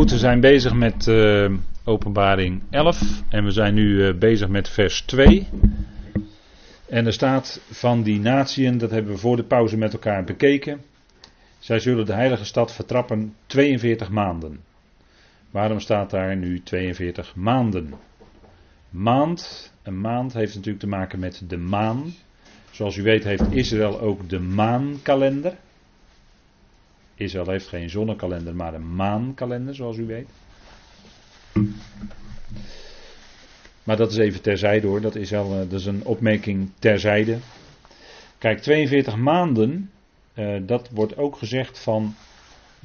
We zijn bezig met uh, openbaring 11 en we zijn nu uh, bezig met vers 2. En er staat van die natieën, dat hebben we voor de pauze met elkaar bekeken. Zij zullen de heilige stad vertrappen 42 maanden. Waarom staat daar nu 42 maanden? Maand, een maand heeft natuurlijk te maken met de maan. Zoals u weet heeft Israël ook de maankalender. Israël heeft geen zonnekalender, maar een maankalender, zoals u weet. Maar dat is even terzijde hoor, dat is, al, dat is een opmerking terzijde. Kijk, 42 maanden, uh, dat wordt ook gezegd van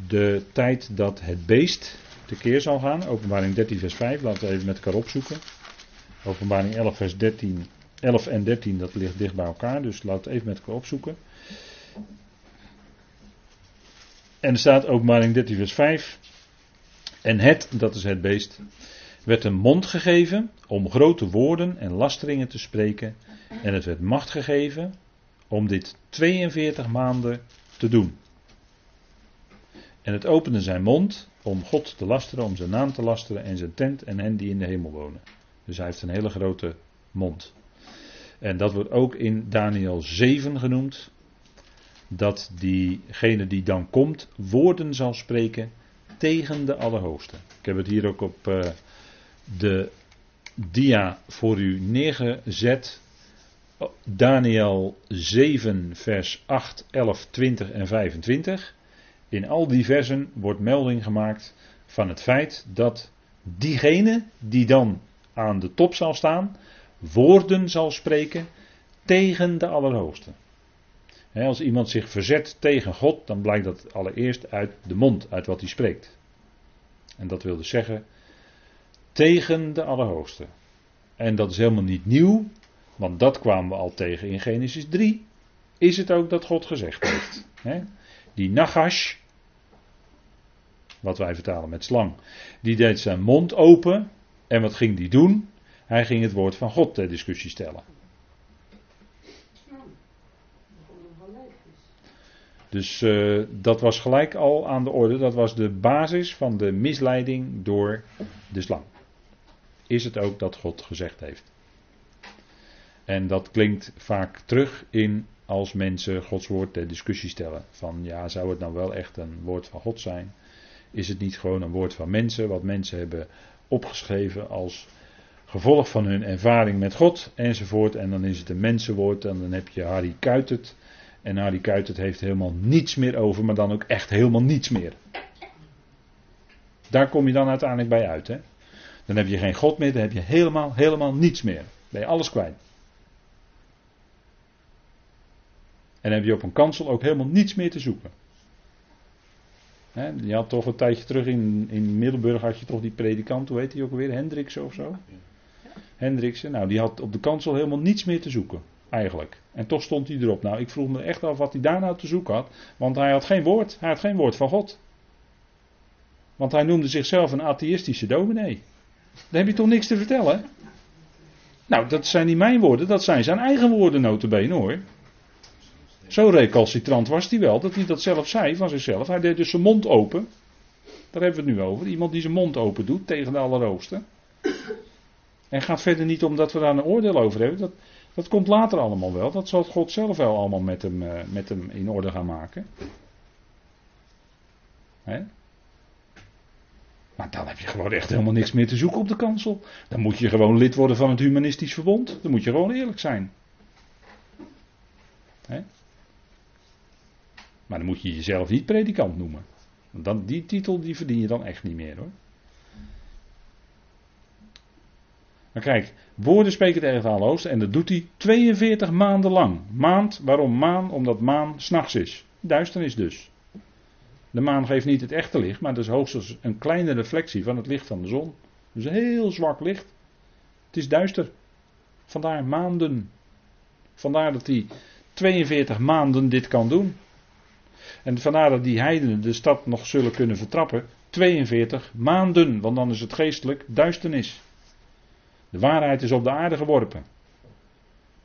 de tijd dat het beest tekeer zal gaan. Openbaring 13 vers 5, laten we even met elkaar opzoeken. Openbaring 11 vers 13, 11 en 13, dat ligt dicht bij elkaar, dus laten we even met elkaar opzoeken. En er staat openbaring 13 vers 5. En het, dat is het beest, werd een mond gegeven om grote woorden en lasteringen te spreken. En het werd macht gegeven om dit 42 maanden te doen. En het opende zijn mond om God te lasteren, om zijn naam te lasteren en zijn tent en hen die in de hemel wonen. Dus hij heeft een hele grote mond. En dat wordt ook in Daniel 7 genoemd dat diegene die dan komt woorden zal spreken tegen de Allerhoogste. Ik heb het hier ook op uh, de dia voor u neergezet. Daniel 7, vers 8, 11, 20 en 25. In al die versen wordt melding gemaakt van het feit dat diegene die dan aan de top zal staan, woorden zal spreken tegen de Allerhoogste als iemand zich verzet tegen God, dan blijkt dat allereerst uit de mond, uit wat hij spreekt. En dat wil dus zeggen tegen de Allerhoogste. En dat is helemaal niet nieuw, want dat kwamen we al tegen in Genesis 3. Is het ook dat God gezegd heeft? Die Nagash, wat wij vertalen met slang, die deed zijn mond open. En wat ging die doen? Hij ging het woord van God ter discussie stellen. Dus uh, dat was gelijk al aan de orde. Dat was de basis van de misleiding door de slang. Is het ook dat God gezegd heeft? En dat klinkt vaak terug in als mensen Gods woord ter discussie stellen. Van ja, zou het nou wel echt een woord van God zijn? Is het niet gewoon een woord van mensen, wat mensen hebben opgeschreven als gevolg van hun ervaring met God enzovoort. En dan is het een mensenwoord en dan heb je Harry Kuitert en Harry Kuitert heeft helemaal niets meer over, maar dan ook echt helemaal niets meer. Daar kom je dan uiteindelijk bij uit. Hè? Dan heb je geen God meer, dan heb je helemaal, helemaal niets meer. Ben je alles kwijt. En dan heb je op een kansel ook helemaal niets meer te zoeken. He, je had toch een tijdje terug in, in Middelburg had je toch die predikant, hoe heet hij ook alweer, Hendriksen of zo? Hendriksen, nou die had op de kansel helemaal niets meer te zoeken. Eigenlijk. En toch stond hij erop. Nou, ik vroeg me echt af wat hij daar nou te zoeken had. Want hij had geen woord. Hij had geen woord van God. Want hij noemde zichzelf een atheïstische dominee. Dan heb je toch niks te vertellen? Nou, dat zijn niet mijn woorden. Dat zijn zijn eigen woorden notabene hoor. Zo recalcitrant was hij wel. Dat hij dat zelf zei van zichzelf. Hij deed dus zijn mond open. Daar hebben we het nu over. Iemand die zijn mond open doet tegen de Allerhoogste. En gaat verder niet omdat we daar een oordeel over hebben. Dat, dat komt later allemaal wel. Dat zal God zelf wel allemaal met hem, uh, met hem in orde gaan maken. Maar dan heb je gewoon echt helemaal niks meer te zoeken op de kansel. Dan moet je gewoon lid worden van het Humanistisch Verbond. Dan moet je gewoon eerlijk zijn. Maar dan moet je jezelf niet predikant noemen. Want dan, die titel die verdien je dan echt niet meer hoor. Maar kijk, woorden spreken tegen de Allerhoogste en dat doet hij 42 maanden lang. Maand, waarom maan? Omdat maan s'nachts is. Duisternis dus. De maan geeft niet het echte licht, maar dat is hoogstens een kleine reflectie van het licht van de zon. Dus heel zwak licht. Het is duister. Vandaar maanden. Vandaar dat hij 42 maanden dit kan doen. En vandaar dat die heidenen de stad nog zullen kunnen vertrappen. 42 maanden, want dan is het geestelijk duisternis. De waarheid is op de aarde geworpen.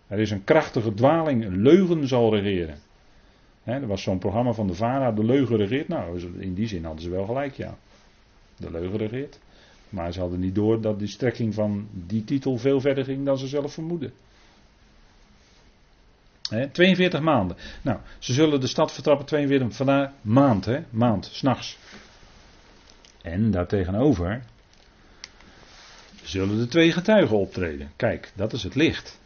Er is een krachtige dwaling, een leugen zal regeren. er was zo'n programma van de VARA, de leugen regeert. Nou, in die zin hadden ze wel gelijk, ja. de leugen regeert. Maar ze hadden niet door dat die strekking van die titel veel verder ging dan ze zelf vermoeden. 42 maanden. Nou, ze zullen de stad vertrappen 42 vandaar maand, hè? Maand, s'nachts. En daartegenover zullen de twee getuigen optreden. Kijk, dat is het licht.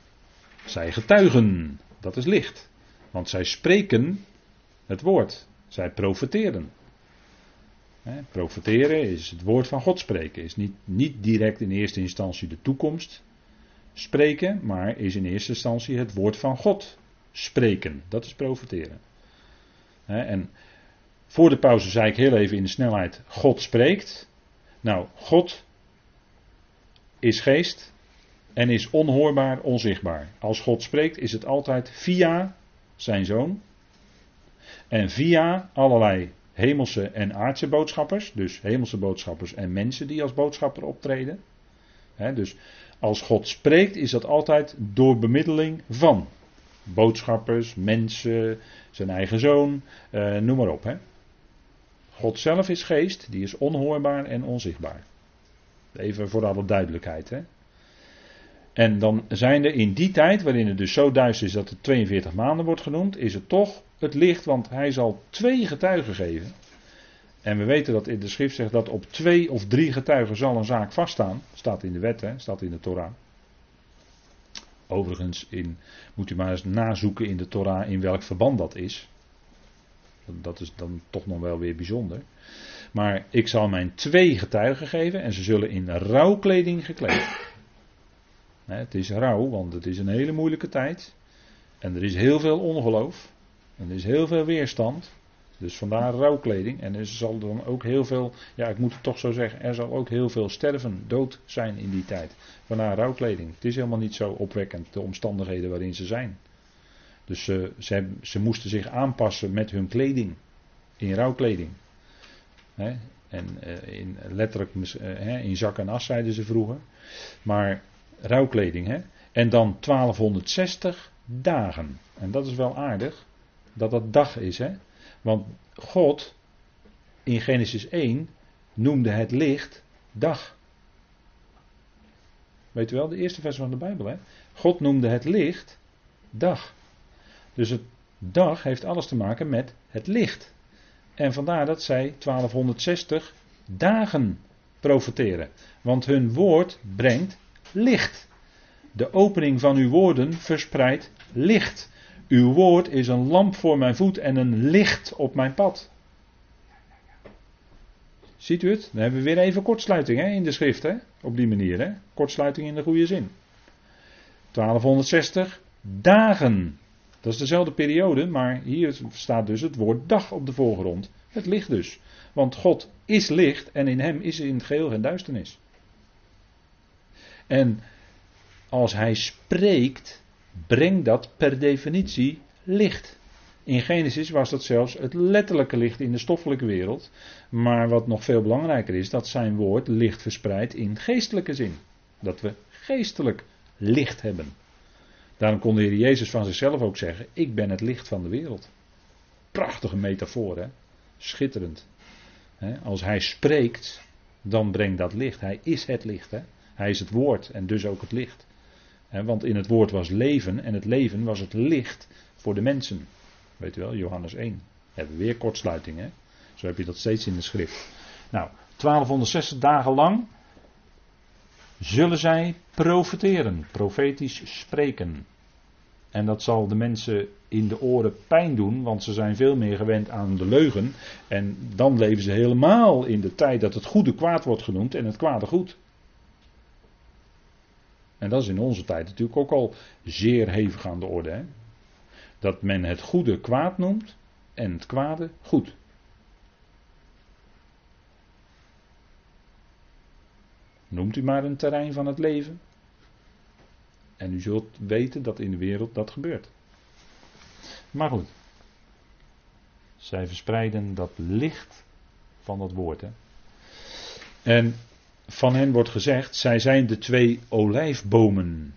Zij getuigen, dat is licht. Want zij spreken het woord. Zij profeteren. He, profeteren is het woord van God spreken. Is niet, niet direct in eerste instantie de toekomst spreken, maar is in eerste instantie het woord van God spreken. Dat is profeteren. en voor de pauze zei ik heel even in de snelheid: God spreekt. Nou, God is geest en is onhoorbaar, onzichtbaar. Als God spreekt, is het altijd via zijn zoon en via allerlei hemelse en aardse boodschappers, dus hemelse boodschappers en mensen die als boodschapper optreden. dus als God spreekt, is dat altijd door bemiddeling van boodschappers, mensen, zijn eigen zoon, eh, noem maar op. Hè. God zelf is geest, die is onhoorbaar en onzichtbaar. Even voor alle duidelijkheid. Hè. En dan zijn er in die tijd, waarin het dus zo duister is dat het 42 maanden wordt genoemd, is het toch het licht, want hij zal twee getuigen geven. En we weten dat in de schrift zegt dat op twee of drie getuigen zal een zaak vaststaan. Staat in de wet, hè, staat in de Torah. Overigens in, moet u maar eens nazoeken in de Torah in welk verband dat is. Dat is dan toch nog wel weer bijzonder. Maar ik zal mijn twee getuigen geven en ze zullen in rouwkleding gekleed. Het is rouw, want het is een hele moeilijke tijd. En er is heel veel ongeloof. En er is heel veel weerstand. Dus vandaar rouwkleding. En er zal dan ook heel veel, ja ik moet het toch zo zeggen, er zal ook heel veel sterven, dood zijn in die tijd. Vandaar rouwkleding. Het is helemaal niet zo opwekkend, de omstandigheden waarin ze zijn. Dus ze, ze, ze moesten zich aanpassen met hun kleding. In rouwkleding. En uh, in, letterlijk uh, in zak en as zeiden ze vroeger. Maar rouwkleding. Hè? En dan 1260 dagen. En dat is wel aardig dat dat dag is. Hè? Want God in Genesis 1 noemde het licht dag. Weet u wel, de eerste vers van de Bijbel. Hè? God noemde het licht dag. Dus het dag heeft alles te maken met het licht. En vandaar dat zij 1260 dagen profeteren. Want hun woord brengt licht. De opening van uw woorden verspreidt licht. Uw woord is een lamp voor mijn voet en een licht op mijn pad. Ziet u het? Dan hebben we weer even kortsluiting hè, in de schrift. Hè? Op die manier. Hè? Kortsluiting in de goede zin. 1260 dagen. Dat is dezelfde periode, maar hier staat dus het woord dag op de voorgrond. Het licht dus. Want God is licht en in hem is in het geheel geen duisternis. En als hij spreekt, brengt dat per definitie licht. In Genesis was dat zelfs het letterlijke licht in de stoffelijke wereld. Maar wat nog veel belangrijker is, dat zijn woord licht verspreidt in geestelijke zin. Dat we geestelijk licht hebben. Daarom kon de Heer Jezus van zichzelf ook zeggen: Ik ben het licht van de wereld. Prachtige metafoor, hè? Schitterend. Als hij spreekt, dan brengt dat licht. Hij is het licht. Hè? Hij is het woord en dus ook het licht. Want in het woord was leven en het leven was het licht voor de mensen. Weet u wel, Johannes 1. Hebben we weer kortsluiting, hè? Zo heb je dat steeds in de schrift. Nou, 1260 dagen lang zullen zij profeteren, profetisch spreken. En dat zal de mensen in de oren pijn doen, want ze zijn veel meer gewend aan de leugen. En dan leven ze helemaal in de tijd dat het goede kwaad wordt genoemd en het kwade goed. En dat is in onze tijd natuurlijk ook al zeer hevig aan de orde. Hè? Dat men het goede kwaad noemt en het kwade goed. Noemt u maar een terrein van het leven. En u zult weten dat in de wereld dat gebeurt. Maar goed. Zij verspreiden dat licht van dat woord. Hè? En van hen wordt gezegd, zij zijn de twee olijfbomen.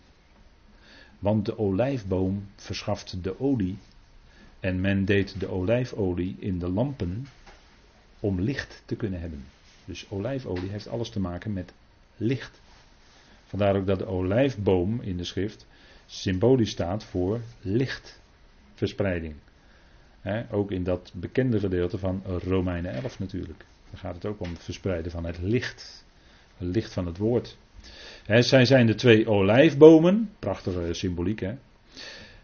Want de olijfboom verschaft de olie. En men deed de olijfolie in de lampen om licht te kunnen hebben. Dus olijfolie heeft alles te maken met licht. Vandaar ook dat de olijfboom in de schrift symbolisch staat voor lichtverspreiding. ook in dat bekende gedeelte van Romeinen 11 natuurlijk. Dan gaat het ook om het verspreiden van het licht. Het licht van het woord. zij zijn de twee olijfbomen. Prachtige symboliek hè.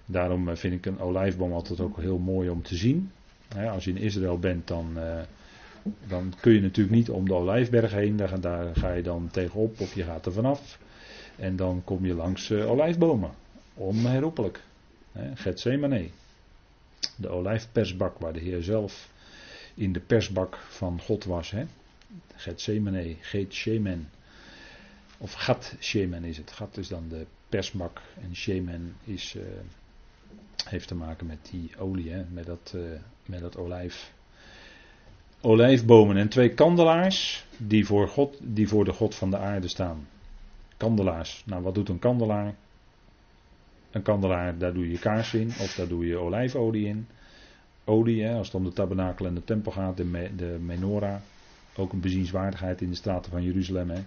Daarom eh, vind ik een olijfboom altijd ook heel mooi om te zien. als je in Israël bent, dan, uh, dan kun je natuurlijk niet om de olijfberg heen. Daar, daar, ga je dan tegenop of je gaat er vanaf. En dan kom je langs uh, olijfbomen. Onherroepelijk. Gethsemane. De olijfpersbak waar de Heer zelf in de persbak van God was. Hè? Gethsemane, Shemen. Of Gat Shemen is het. Gat is dan de persbak en Shemen is, uh, heeft te maken met die olie, hè? Met, dat, uh, met dat olijf. Olijfbomen en twee kandelaars die voor, God, die voor de God van de aarde staan. Kandelaars. Nou, wat doet een kandelaar? Een kandelaar, daar doe je kaars in of daar doe je olijfolie in. Olie, hè, als het om de tabernakel en de tempel gaat, de, de menorah. Ook een bezienswaardigheid in de straten van Jeruzalem. Hè.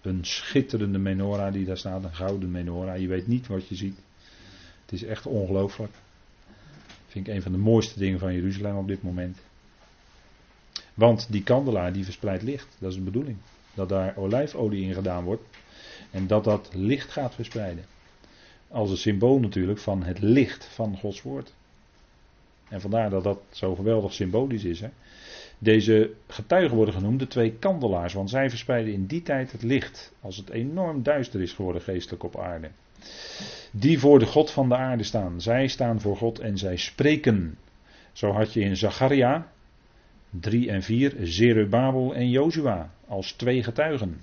Een schitterende menorah die daar staat, een gouden menorah. Je weet niet wat je ziet. Het is echt ongelooflijk. Vind ik een van de mooiste dingen van Jeruzalem op dit moment. Want die kandelaar die verspreidt licht. Dat is de bedoeling. Dat daar olijfolie in gedaan wordt. En dat dat licht gaat verspreiden. Als een symbool natuurlijk van het licht van Gods woord. En vandaar dat dat zo geweldig symbolisch is. Hè. Deze getuigen worden genoemd de twee kandelaars, want zij verspreiden in die tijd het licht. Als het enorm duister is geworden geestelijk op aarde. Die voor de God van de aarde staan. Zij staan voor God en zij spreken. Zo had je in Zacharia 3 en 4 Zerubabel en Jozua als twee getuigen.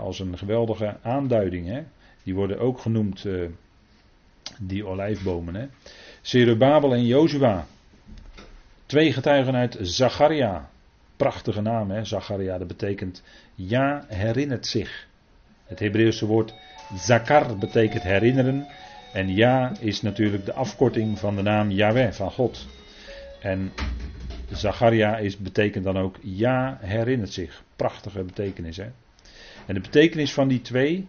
als een geweldige aanduiding. Die worden ook genoemd, uh, die olijfbomen. Hè. Zerubabel en Jozua. Twee getuigen uit Zacharia. Prachtige naam, hè? Zacharia, dat betekent ja, herinnert zich. Het Hebreeuwse woord zakar betekent herinneren. En ja is natuurlijk de afkorting van de naam Yahweh, van God. En Zacharia is, betekent dan ook ja, herinnert zich. Prachtige betekenis, hè? En de betekenis van die twee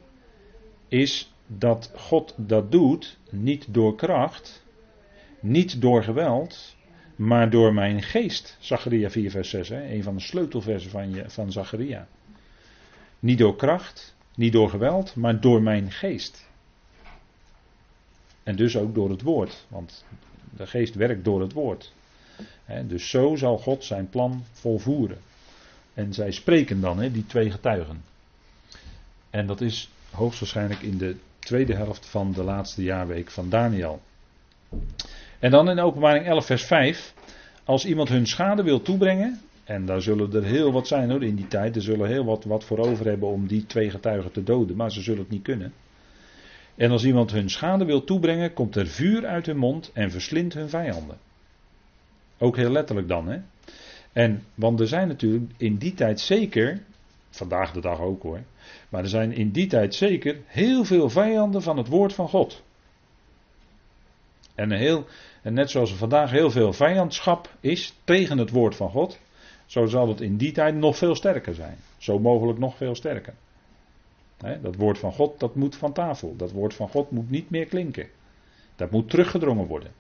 is dat God dat doet niet door kracht, niet door geweld, maar door mijn geest. Zacharia 4 vers 6, hè? een van de sleutelversen van, je, van Zacharia. Niet door kracht, niet door geweld, maar door mijn geest. En dus ook door het woord, want de geest werkt door het woord. Dus zo zal God zijn plan volvoeren. En zij spreken dan, die twee getuigen. En dat is hoogstwaarschijnlijk in de tweede helft van de laatste jaarweek van Daniel. En dan in openbaring 11 vers 5. Als iemand hun schade wil toebrengen. En daar zullen er heel wat zijn hoor in die tijd. Er zullen heel wat, wat voor over hebben om die twee getuigen te doden. Maar ze zullen het niet kunnen. En als iemand hun schade wil toebrengen, komt er vuur uit hun mond en verslindt hun vijanden. Ook heel letterlijk dan, hè? En, want er zijn natuurlijk in die tijd zeker, vandaag de dag ook hoor, maar er zijn in die tijd zeker heel veel vijanden van het woord van God. En, heel, en net zoals er vandaag heel veel vijandschap is tegen het woord van God, zo zal het in die tijd nog veel sterker zijn. Zo mogelijk nog veel sterker. dat woord van God, dat moet van tafel. Dat woord van God moet niet meer klinken. Dat moet teruggedrongen worden.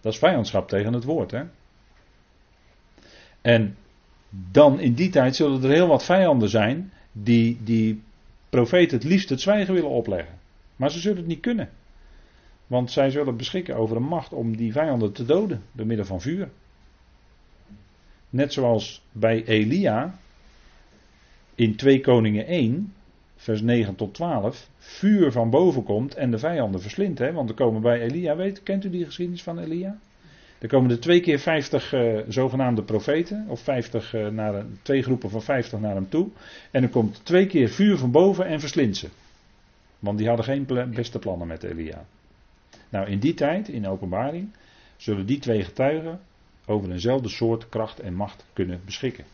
Dat is vijandschap tegen het woord. Hè? En dan in die tijd zullen er heel wat vijanden zijn die die profeet het liefst het zwijgen willen opleggen. Maar ze zullen het niet kunnen. Want zij zullen beschikken over een macht om die vijanden te doden door middel van vuur. Net zoals bij Elia in 2 Koningen 1, vers 9 tot 12, vuur van boven komt en de vijanden verslindt. Want er komen bij Elia, weet, kent u die geschiedenis van Elia? Er komen er twee keer 50 uh, eh, zogenaamde profeten, of 50 uh, naar twee groepen van 50 naar hem toe. En er komt twee keer vuur van boven en verslindt ze. Want die hadden geen beste plannen met Elia. Nou, in die tijd, in openbaring, zullen die twee getuigen over eenzelfde soort kracht en macht kunnen beschikken.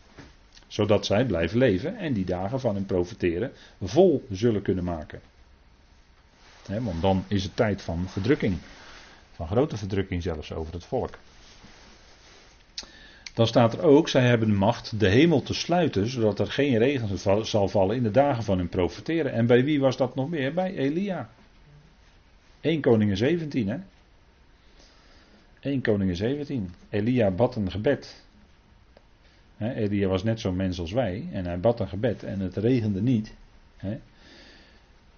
Zodat zij blijven leven en die dagen van hun profiteren vol zullen kunnen maken. want dan is het tijd van verdrukking. Van grote verdrukking zelfs over het volk. Dan staat er ook, zij hebben de macht de hemel te sluiten, zodat er geen regen zal vallen in de dagen van hun profeteren. En bij wie was dat nog meer? Bij Elia. 1 Koningen 17, hè? 1 Koningen 17. Elia bad een gebed. Elia was net zo'n mens als wij en hij bad een gebed en het regende niet.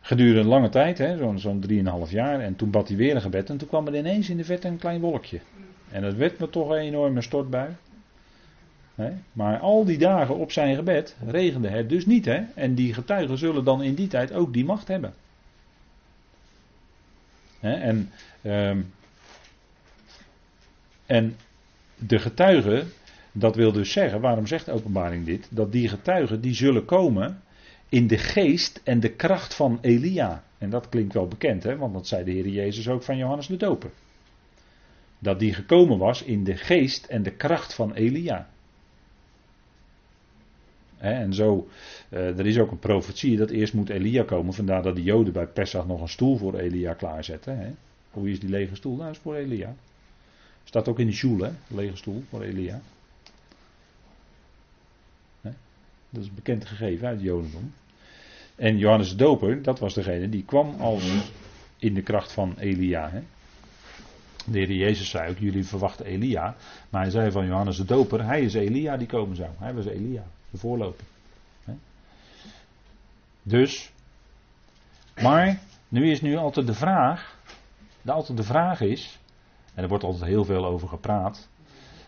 Gedurende een lange tijd, zo'n zo'n 3,5 jaar. En toen bad hij weer een gebed en toen kwam er ineens in de verte een klein wolkje. En dat werd me toch een enorme stortbui. Maar al die dagen op zijn gebed regende het dus niet. En die getuigen zullen dan in die tijd ook die macht hebben. En, ehm, en de getuigen, dat wil dus zeggen, waarom zegt de openbaring dit? Dat die getuigen die zullen komen in de geest en de kracht van Elia. En dat klinkt wel bekend, hè? want dat zei de Heer Jezus ook van Johannes de Doper. Dat die gekomen was in de geest en de kracht van Elia. En zo, eh, er is ook een profetie dat eerst moet Elia komen. Vandaar dat de Joden bij Pesach nog een stoel voor Elia klaarzetten. Hoe is die lege stoel? Nou, is voor Elia. Staat ook in de hè? Lege stoel voor Elia. Dat is bekend gegeven uit Jodendom. En Johannes de Doper, dat was degene die kwam als in de kracht van Elia. Hè? De Heer Jezus zei ook, jullie verwachten Elia. Maar hij zei van Johannes de Doper, hij is Elia die komen zou. Hij was Elia de voorloper. Dus, maar nu is nu altijd de vraag, de, altijd de vraag is, en er wordt altijd heel veel over gepraat,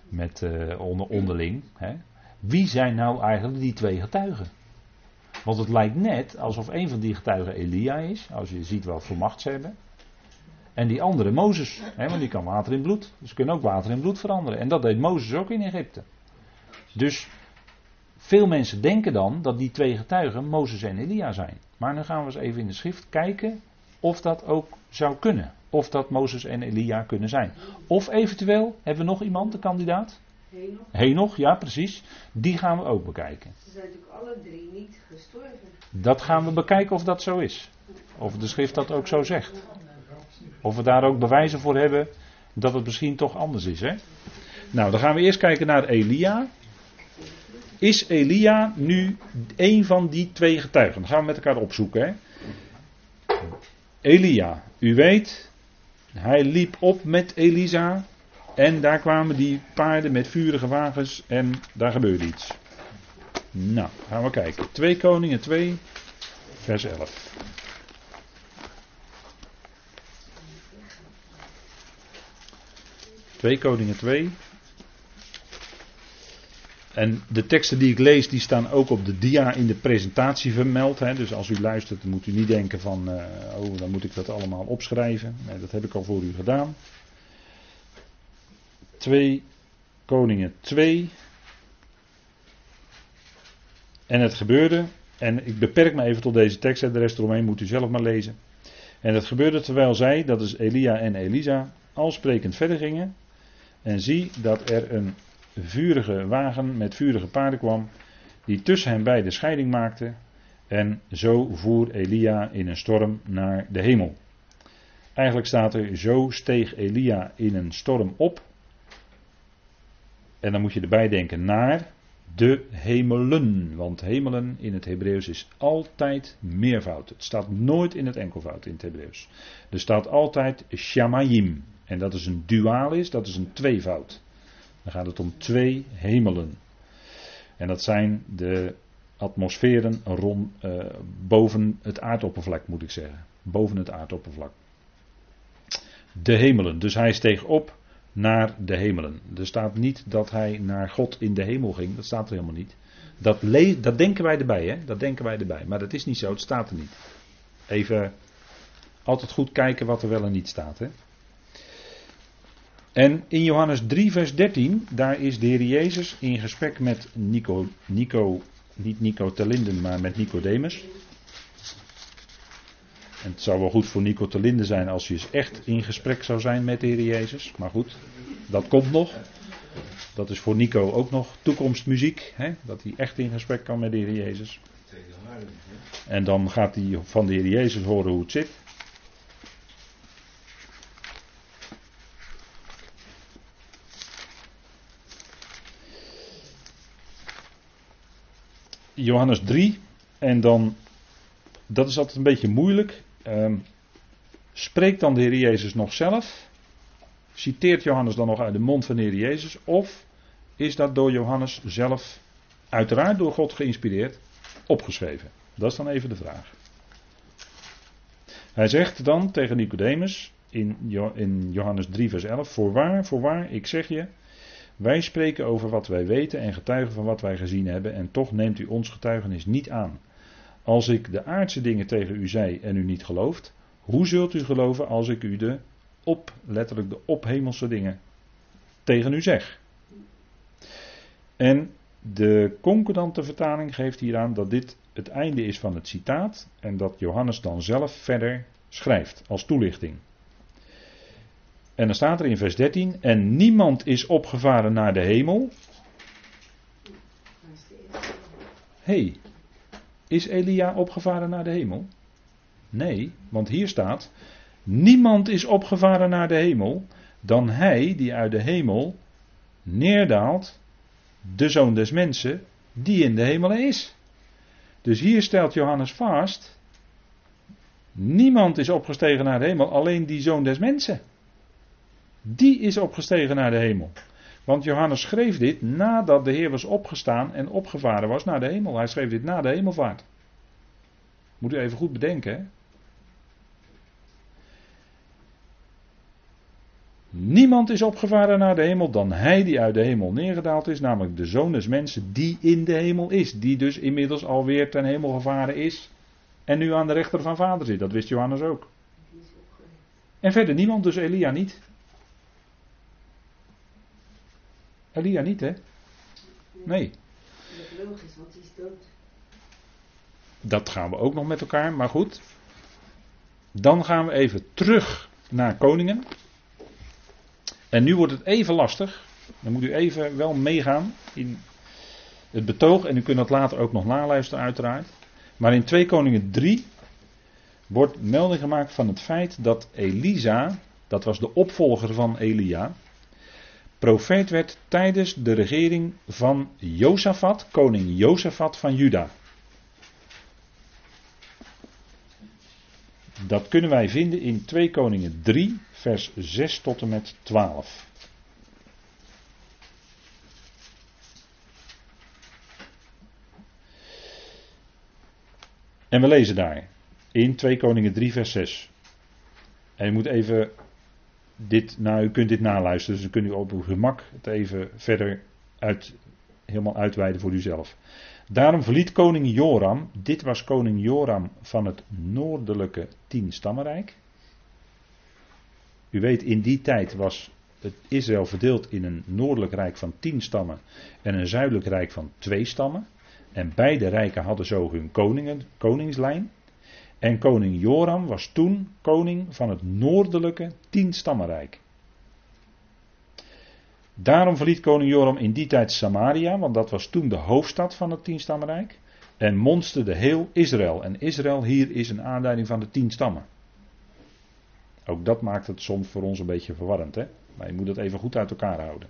met uh, onderling, hè, wie zijn nou eigenlijk die twee getuigen? Want het lijkt net alsof een van die getuigen Elia is, als je ziet wat voor macht ze hebben. En die andere Mozes, hè, want die kan water in bloed. Dus kunnen ook water in bloed veranderen. En dat deed Mozes ook in Egypte. Dus veel mensen denken dan dat die twee getuigen Mozes en Elia zijn. Maar nu gaan we eens even in de schrift kijken of dat ook zou kunnen. Of dat Mozes en Elia kunnen zijn. Of eventueel, hebben we nog iemand, de kandidaat? Henoch. Henoch, ja precies. Die gaan we ook bekijken. Ze zijn natuurlijk alle drie niet gestorven. Dat gaan we bekijken of dat zo is. Of de schrift dat ook zo zegt. Of we daar ook bewijzen voor hebben dat het misschien toch anders is. Hè? Nou, dan gaan we eerst kijken naar Elia. Is Elia nu een van die twee getuigen? Dan gaan we met elkaar opzoeken. Hè? Elia, u weet, hij liep op met Elisa. En daar kwamen die paarden met vurige wagens en daar gebeurde iets. Nou, gaan we kijken. 2 Koningen 2, vers 11. 2 Koningen 2, en de teksten die ik lees, die staan ook op de dia in de presentatie vermeld. Hè. Dus als u luistert, moet u niet denken van, uh, oh, dan moet ik dat allemaal opschrijven. Nee, dat heb ik al voor u gedaan. 2 Koningen 2. En het gebeurde, en ik beperk me even tot deze tekst, de rest eromheen moet u zelf maar lezen. En het gebeurde terwijl zij, dat is Elia en Elisa, al sprekend verder gingen. En zie dat er een vurige wagen met vurige paarden kwam, die tussen hen beiden scheiding maakte. En zo voer Elia in een storm naar de hemel. Eigenlijk staat er: Zo steeg Elia in een storm op. En dan moet je erbij denken naar de hemelen. Want hemelen in het Hebreeuws is altijd meervoud. Het staat nooit in het enkelvoud in het Hebreeuws. Er staat altijd shamayim. En dat is een dualis, dat is een tweevoud. Dan gaat het om twee hemelen. En dat zijn de atmosferen rond, uh, boven het aardoppervlak, moet ik zeggen. Boven het aardoppervlak. De hemelen. Dus hij steeg op naar de hemelen. Er staat niet dat hij naar God in de hemel ging. Dat staat er helemaal niet. Dat, dat denken wij erbij, hè? Dat denken wij erbij. Maar dat is niet zo, het staat er niet. Even altijd goed kijken wat er wel en niet staat, hè? En in Johannes 3, vers 13, daar is de Heer Jezus in gesprek met Nico, Nico niet Nico Telinden, maar met Nicodemus. En het zou wel goed voor Nico Telinde zijn als hij eens echt in gesprek zou zijn met de Heer Jezus. Maar goed, dat komt nog. Dat is voor Nico ook nog toekomstmuziek. Hè? Dat hij echt in gesprek kan met de Heer Jezus. En dan gaat hij van de Heer Jezus horen hoe het zit. Johannes 3. En dan, dat is altijd een beetje moeilijk. Ehm, spreekt dan de Heer Jezus nog zelf? Citeert Johannes dan nog uit de mond van de Heer Jezus? Of is dat door Johannes zelf, uiteraard door God geïnspireerd, opgeschreven? Dat is dan even de vraag. Hij zegt dan tegen Nicodemus in, in Johannes 3, vers 11: Voorwaar, voorwaar, ik zeg je. Wij spreken over wat wij weten en getuigen van wat wij gezien hebben, en toch neemt u ons getuigenis niet aan. Als ik de aardse dingen tegen u zei en u niet gelooft, hoe zult u geloven als ik u de op, letterlijk de ophemelse dingen, tegen u zeg? En de concordante vertaling geeft hieraan dat dit het einde is van het citaat en dat Johannes dan zelf verder schrijft als toelichting. En dan staat er in vers 13: En niemand is opgevaren naar de hemel. hey, is Elia opgevaren naar de hemel? Nee, want hier staat: Niemand is opgevaren naar de hemel dan hij die uit de hemel neerdaalt, de zoon des mensen, die in de hemel is. Dus hier stelt Johannes vast: niemand is opgestegen naar de hemel, alleen die zoon des mensen. Die is opgestegen naar de hemel. Want Johannes schreef dit nadat de Heer was opgestaan en opgevaren was naar de hemel. Hij schreef dit na de hemelvaart. Moet u even goed bedenken. Hè? Niemand is opgevaren naar de hemel dan hij die uit de hemel neergedaald is, namelijk de zoon des mensen die in de hemel is. Die dus inmiddels alweer ten hemel gevaren is en nu aan de rechter van vader zit. Dat wist Johannes ook. En verder niemand, dus Elia niet. Elia niet, hè? Nee. Dat is logisch, want hij is dood. Dat gaan we ook nog met elkaar, maar goed. Dan gaan we even terug naar koningen. En nu wordt het even lastig. Dan moet u even wel meegaan in het betoog. En u kunt dat later ook nog naluisteren, uiteraard. Maar in 2 Koningen 3 wordt melding gemaakt van het feit dat Elisa, dat was de opvolger van Elia, profeet werd tijdens de regering van Jozefat, koning Jozefat van Juda. Dat kunnen wij vinden in 2 Koningen 3, vers 6 tot en met 12. En we lezen daar in 2 Koningen 3, vers 6. En je moet even dit, nou, u kunt dit naluisteren, dus dan kunt u op uw gemak het even verder uit, helemaal uitweiden voor uzelf. Daarom verliet koning Joram, dit was koning Joram van het noordelijke tienstammenrijk. U weet, in die tijd was het Israël verdeeld in een noordelijk rijk van tien stammen en een zuidelijk rijk van twee stammen. En beide rijken hadden zo hun koningen, koningslijn. En koning Joram was toen koning van het noordelijke tienstammenrijk. Daarom verliet koning Joram in die tijd Samaria, want dat was toen de hoofdstad van het tienstammenrijk. En monsterde heel Israël. En Israël hier is een aanleiding van de tien stammen. Ook dat maakt het soms voor ons een beetje verwarrend. Hè? Maar je moet het even goed uit elkaar houden.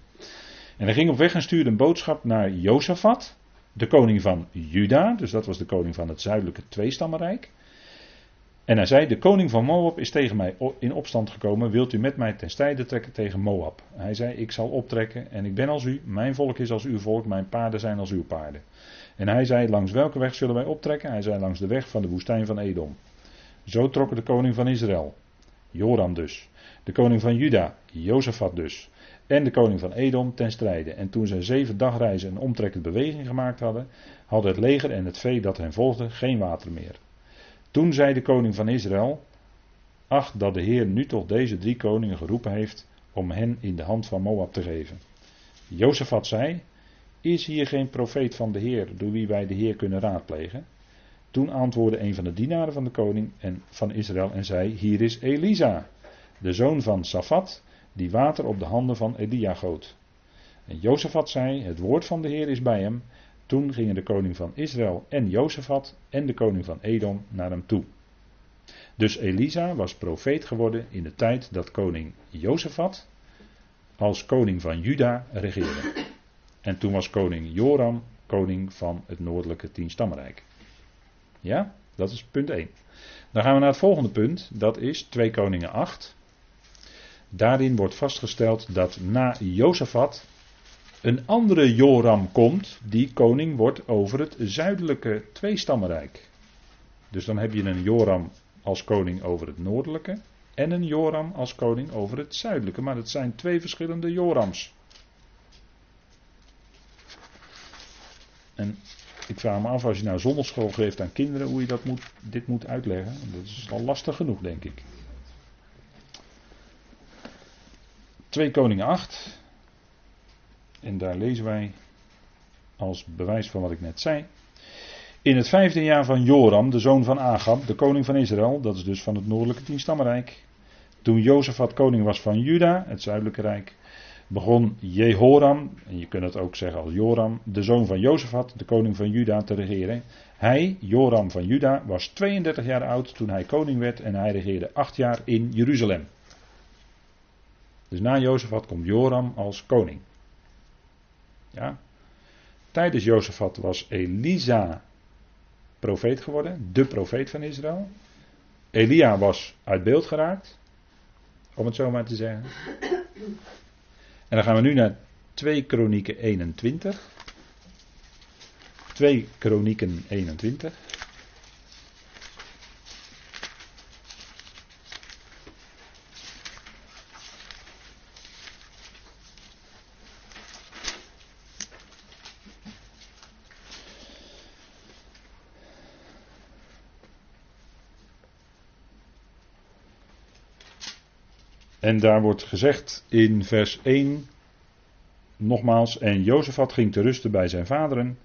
En hij ging op weg en stuurde een boodschap naar Jozefat, de koning van Juda. Dus dat was de koning van het zuidelijke tweestammenrijk. En hij zei: De koning van Moab is tegen mij in opstand gekomen. Wilt u met mij ten strijde trekken tegen Moab? Hij zei: Ik zal optrekken en ik ben als u. Mijn volk is als uw volk. Mijn paarden zijn als uw paarden. En hij zei: Langs welke weg zullen wij optrekken? Hij zei: Langs de weg van de woestijn van Edom. Zo trokken de koning van Israël, Joram dus, de koning van Juda, Jozefat dus, en de koning van Edom ten strijde. En toen zij zeven dagreizen een omtrekkende beweging gemaakt hadden, hadden het leger en het vee dat hen volgde geen water meer. Toen zei de koning van Israël: Ach, dat de Heer nu toch deze drie koningen geroepen heeft om hen in de hand van Moab te geven. Jozefat zei: Is hier geen profeet van de Heer door wie wij de Heer kunnen raadplegen? Toen antwoordde een van de dienaren van de koning en van Israël en zei: Hier is Elisa, de zoon van Safat, die water op de handen van Elia goot. En Jozefat zei: Het woord van de Heer is bij hem. Toen gingen de koning van Israël en Jozefat en de koning van Edom naar hem toe. Dus Elisa was profeet geworden in de tijd dat koning Jozefat als koning van Juda regeerde. En toen was koning Joram koning van het noordelijke tienstammenrijk. Ja, dat is punt 1. Dan gaan we naar het volgende punt, dat is 2 Koningen 8. Daarin wordt vastgesteld dat na Jozefat een andere Joram komt, die koning wordt over het zuidelijke tweestammenrijk. Dus dan heb je een Joram als koning over het noordelijke en een Joram als koning over het zuidelijke. Maar dat zijn twee verschillende Jorams. En ik vraag me af, als je nou zondagschool geeft aan kinderen, hoe je dat moet, dit moet uitleggen. Dat is al lastig genoeg, denk ik. 2 Koningen 8. En daar lezen wij als bewijs van wat ik net zei. In het vijfde jaar van Joram, de zoon van Agab, de koning van Israël, dat is dus van het noordelijke tienstammenrijk. Toen Jozefat koning was van Juda, het zuidelijke rijk, begon Jehoram, en je kunt het ook zeggen als Joram, de zoon van Jozefat, de koning van Juda, te regeren. Hij, Joram van Juda, was 32 jaar oud toen hij koning werd en hij regeerde 8 jaar in Jeruzalem. Dus na Jozefat komt Joram als koning. Ja. Tijdens Jozefat was Elisa profeet geworden, de profeet van Israël. Elia was uit beeld geraakt, om het zo maar te zeggen. En dan gaan we nu naar 2 Kronieken 21. 2 Kronieken 21. En daar wordt gezegd in vers 1, nogmaals, en Jozefat ging te rusten bij zijn vaderen,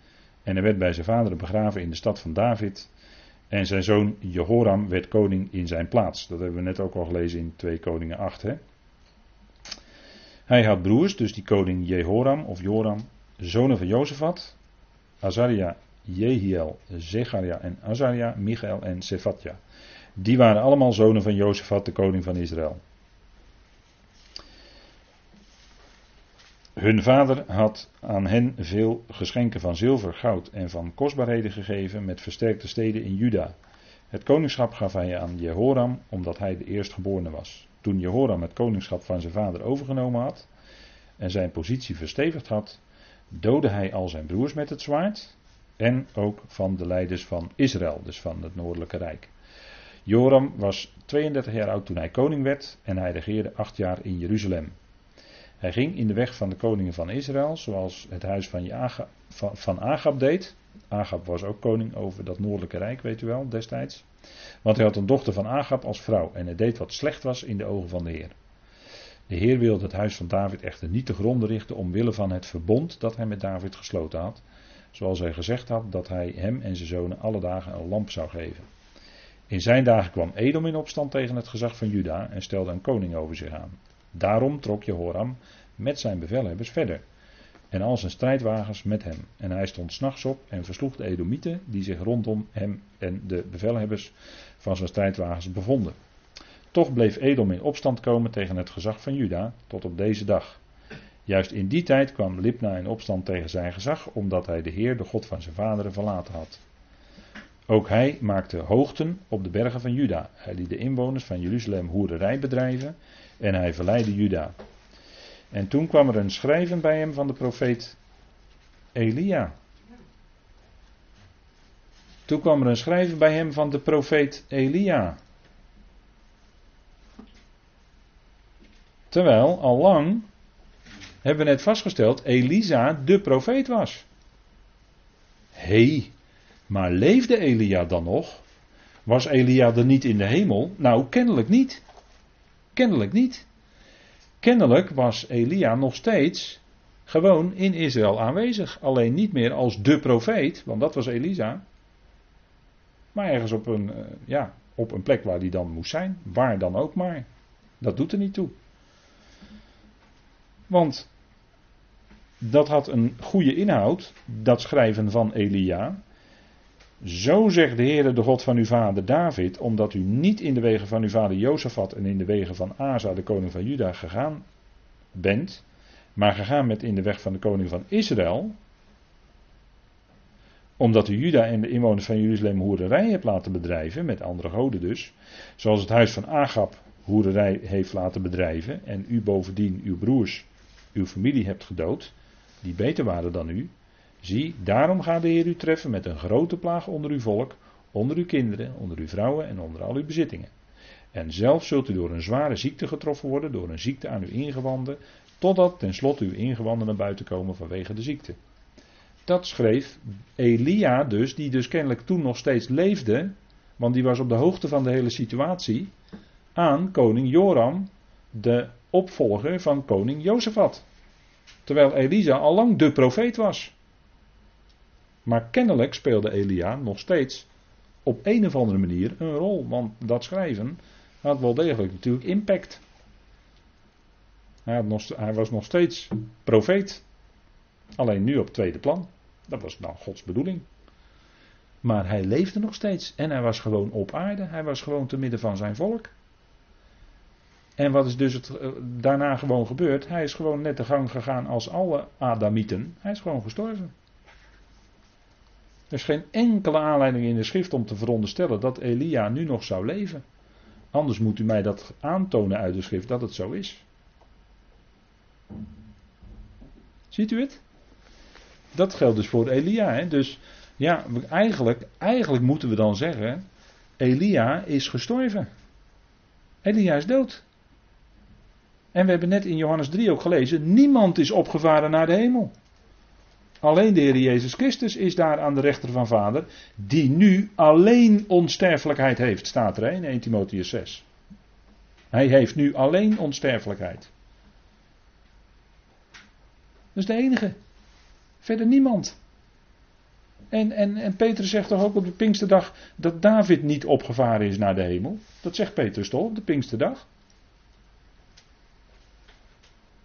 en hij werd bij zijn vaderen begraven in de stad van David, en zijn zoon Jehoram werd koning in zijn plaats. Dat hebben we net ook al gelezen in 2 Koningen 8. Hè? Hij had broers, dus die koning Jehoram of Joram, zonen van Jozefat, Azaria, Jehiel, Zecharia en Azaria, Michael en Sephatja. Die waren allemaal zonen van Jozefat, de koning van Israël. Hun vader had aan hen veel geschenken van zilver, goud en van kostbaarheden gegeven met versterkte steden in Juda. Het koningschap gaf hij aan Jehoram omdat hij de eerstgeborene was. Toen Jehoram het koningschap van zijn vader overgenomen had en zijn positie verstevigd had, doodde hij al zijn broers met het zwaard en ook van de leiders van Israël, dus van het noordelijke rijk. Joram was 32 jaar oud toen hij koning werd en hij regeerde acht jaar in Jeruzalem. Hij ging in de weg van de koningen van Israël, zoals het huis van, van, van Agab deed. Agab was ook koning over dat noordelijke rijk, weet u wel, destijds. Want hij had een dochter van Agab als vrouw en hij deed wat slecht was in de ogen van de Heer. De Heer wilde het huis van David echter niet te gronden richten omwille van het verbond dat hij met David gesloten had. Zoals hij gezegd had dat hij hem en zijn zonen alle dagen een lamp zou geven. In zijn dagen kwam Edom in opstand tegen het gezag van Juda en stelde een koning over zich aan. Daarom trok Jehoram met zijn bevelhebbers verder. En al zijn strijdwagens met hem. En hij stond s'nachts op en versloeg de Edomieten die zich rondom hem en de bevelhebbers van zijn strijdwagens bevonden. Toch bleef Edom in opstand komen tegen het gezag van Juda tot op deze dag. Juist in die tijd kwam Libna in opstand tegen zijn gezag, omdat hij de Heer, de God van zijn vaderen, verlaten had. Ook hij maakte hoogten op de bergen van Juda. Hij liet de inwoners van Jeruzalem hoererij bedrijven en hij verleidde Juda. En toen kwam er een schrijven bij hem van de profeet Elia. Toen kwam er een schrijven bij hem van de profeet Elia. Terwijl al lang hebben we net vastgesteld Elisa de profeet was. Hé, maar leefde Elia dan nog? Was Elia er niet in de hemel? Nou, kennelijk niet. Kennelijk niet. Kennelijk was Elia nog steeds gewoon in Israël aanwezig. Alleen niet meer als de profeet, want dat was Elisa. Maar ergens op een, eh, ja, op een plek waar hij dan moest zijn. Waar dan ook maar. Dat doet er niet toe. Want dat had een goede inhoud, dat schrijven van Elia. Zo zegt de Heer, de God van uw vader David, omdat u niet in de wegen van uw vader Jozefat en in de wegen van Asa, de koning van Juda, gegaan bent, maar gegaan met in de weg van de koning van Israël. Omdat u Juda en de inwoners van Jeruzalem hoererij hebt laten bedrijven, met andere goden dus. Zoals het huis van Agab hoererij heeft laten bedrijven. En u bovendien uw broers, uw familie hebt gedood, die beter waren dan u. Zie, daarom gaat de Heer u treffen met een grote plaag onder uw volk, onder uw kinderen, onder uw vrouwen en onder al uw bezittingen. En zelf zult u door een zware ziekte getroffen worden, door een ziekte aan uw ingewanden, totdat tenslotte uw ingewanden naar buiten komen vanwege de ziekte. Dat schreef Elia dus, die dus kennelijk toen nog steeds leefde, want die was op de hoogte van de hele situatie, aan koning Joram, de opvolger van koning Jozefat. Terwijl Elisa al lang de profeet was. Maar kennelijk speelde Elia nog steeds op een of andere manier een rol, want dat schrijven had wel degelijk natuurlijk impact. Hij, nog, hij, was nog steeds profeet. Alleen nu op tweede plan. Dat was nou Gods bedoeling. Maar hij leefde nog steeds. En hij was gewoon op aarde. Hij was gewoon te midden van zijn volk. En wat is dus eh, daarna gewoon gebeurd? Hij is gewoon net de gang gegaan als alle Adamieten. Hij is gewoon gestorven. Er is geen enkele aanleiding in de schrift om te veronderstellen dat Elia nu nog zou leven. Anders moet u mij dat aantonen uit de schrift dat het zo is. Ziet u het? Dat geldt dus voor Elia. Hè? Dus ja, eigenlijk, eigenlijk moeten we dan zeggen: Elia is gestorven. Elia is dood. En we hebben net in Johannes 3 ook gelezen: niemand is opgevaren naar de hemel. Alleen de Heer Jezus Christus is daar aan de rechter van Vader, die nu alleen onsterfelijkheid heeft, staat er in 1 Timotheus 6. Hij heeft nu alleen onsterfelijkheid. Dat is de enige. Verder niemand. En, en, en Petrus zegt toch ook op de Pinksterdag dat David niet opgevaren is naar de hemel? Dat zegt Petrus toch op de Pinksterdag?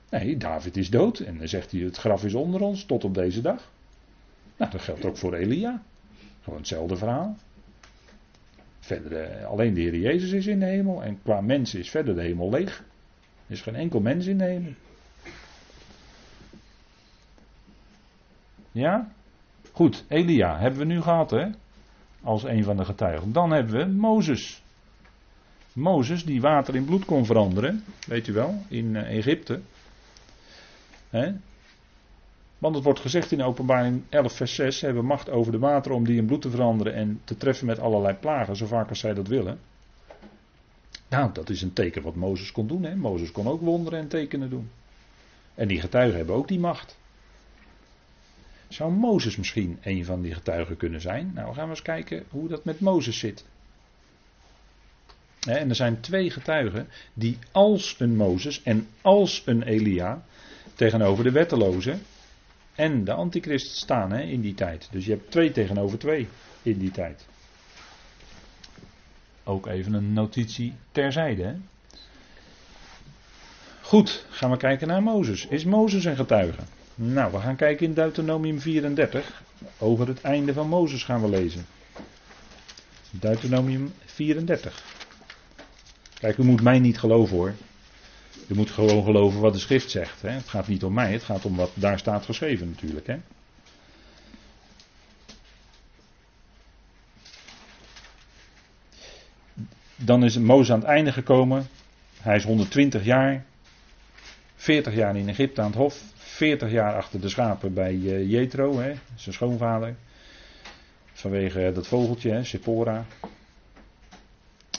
Nee, David is dood. En dan zegt hij: het graf is onder ons tot op deze dag. Nou, dat geldt ook voor Elia. Gewoon hetzelfde verhaal. Verder, eh, alleen de Heer Jezus is in de hemel. En qua mensen is verder de hemel leeg. Er is geen enkel mens in de hemel. Ja? Goed, Elia hebben we nu gehad, hè? Als een van de getuigen. Dan hebben we Mozes. Mozes die water in bloed kon veranderen, weet u wel, in eh, Egypte. Want het wordt gezegd in openbaring 11 vers 6, ze hebben macht over de water om die in bloed te veranderen en te treffen met allerlei plagen, zo vaak als zij dat willen. Nou, dat is een teken wat Mozes kon doen. Mozes kon ook wonderen en tekenen doen. En die getuigen hebben ook die macht. Zou Mozes misschien een van die getuigen kunnen zijn? Nou, we gaan eens kijken hoe dat met Mozes zit. En er zijn twee getuigen die als een Mozes en als een Elia tegenover de wetteloze en de antichrist staan hè, in die tijd. Dus je hebt twee tegenover twee in die tijd. Ook even een notitie terzijde. Hè. Goed, gaan we kijken naar Mozes. Is Mozes een getuige? Nou, we gaan kijken in Deuteronomium 34. Over het einde van Mozes gaan we lezen. Deuteronomium 34. Kijk, u moet mij niet geloven hoor. U moet gewoon geloven wat de schrift zegt. Hè. Het gaat niet om mij, het gaat om wat daar staat geschreven natuurlijk. Hè. Dan is Mozes aan het einde gekomen. Hij is 120 jaar. 40 jaar in Egypte aan het hof. 40 jaar achter de schapen bij uh, Jethro, hè, zijn schoonvader. Vanwege dat vogeltje, Sephora.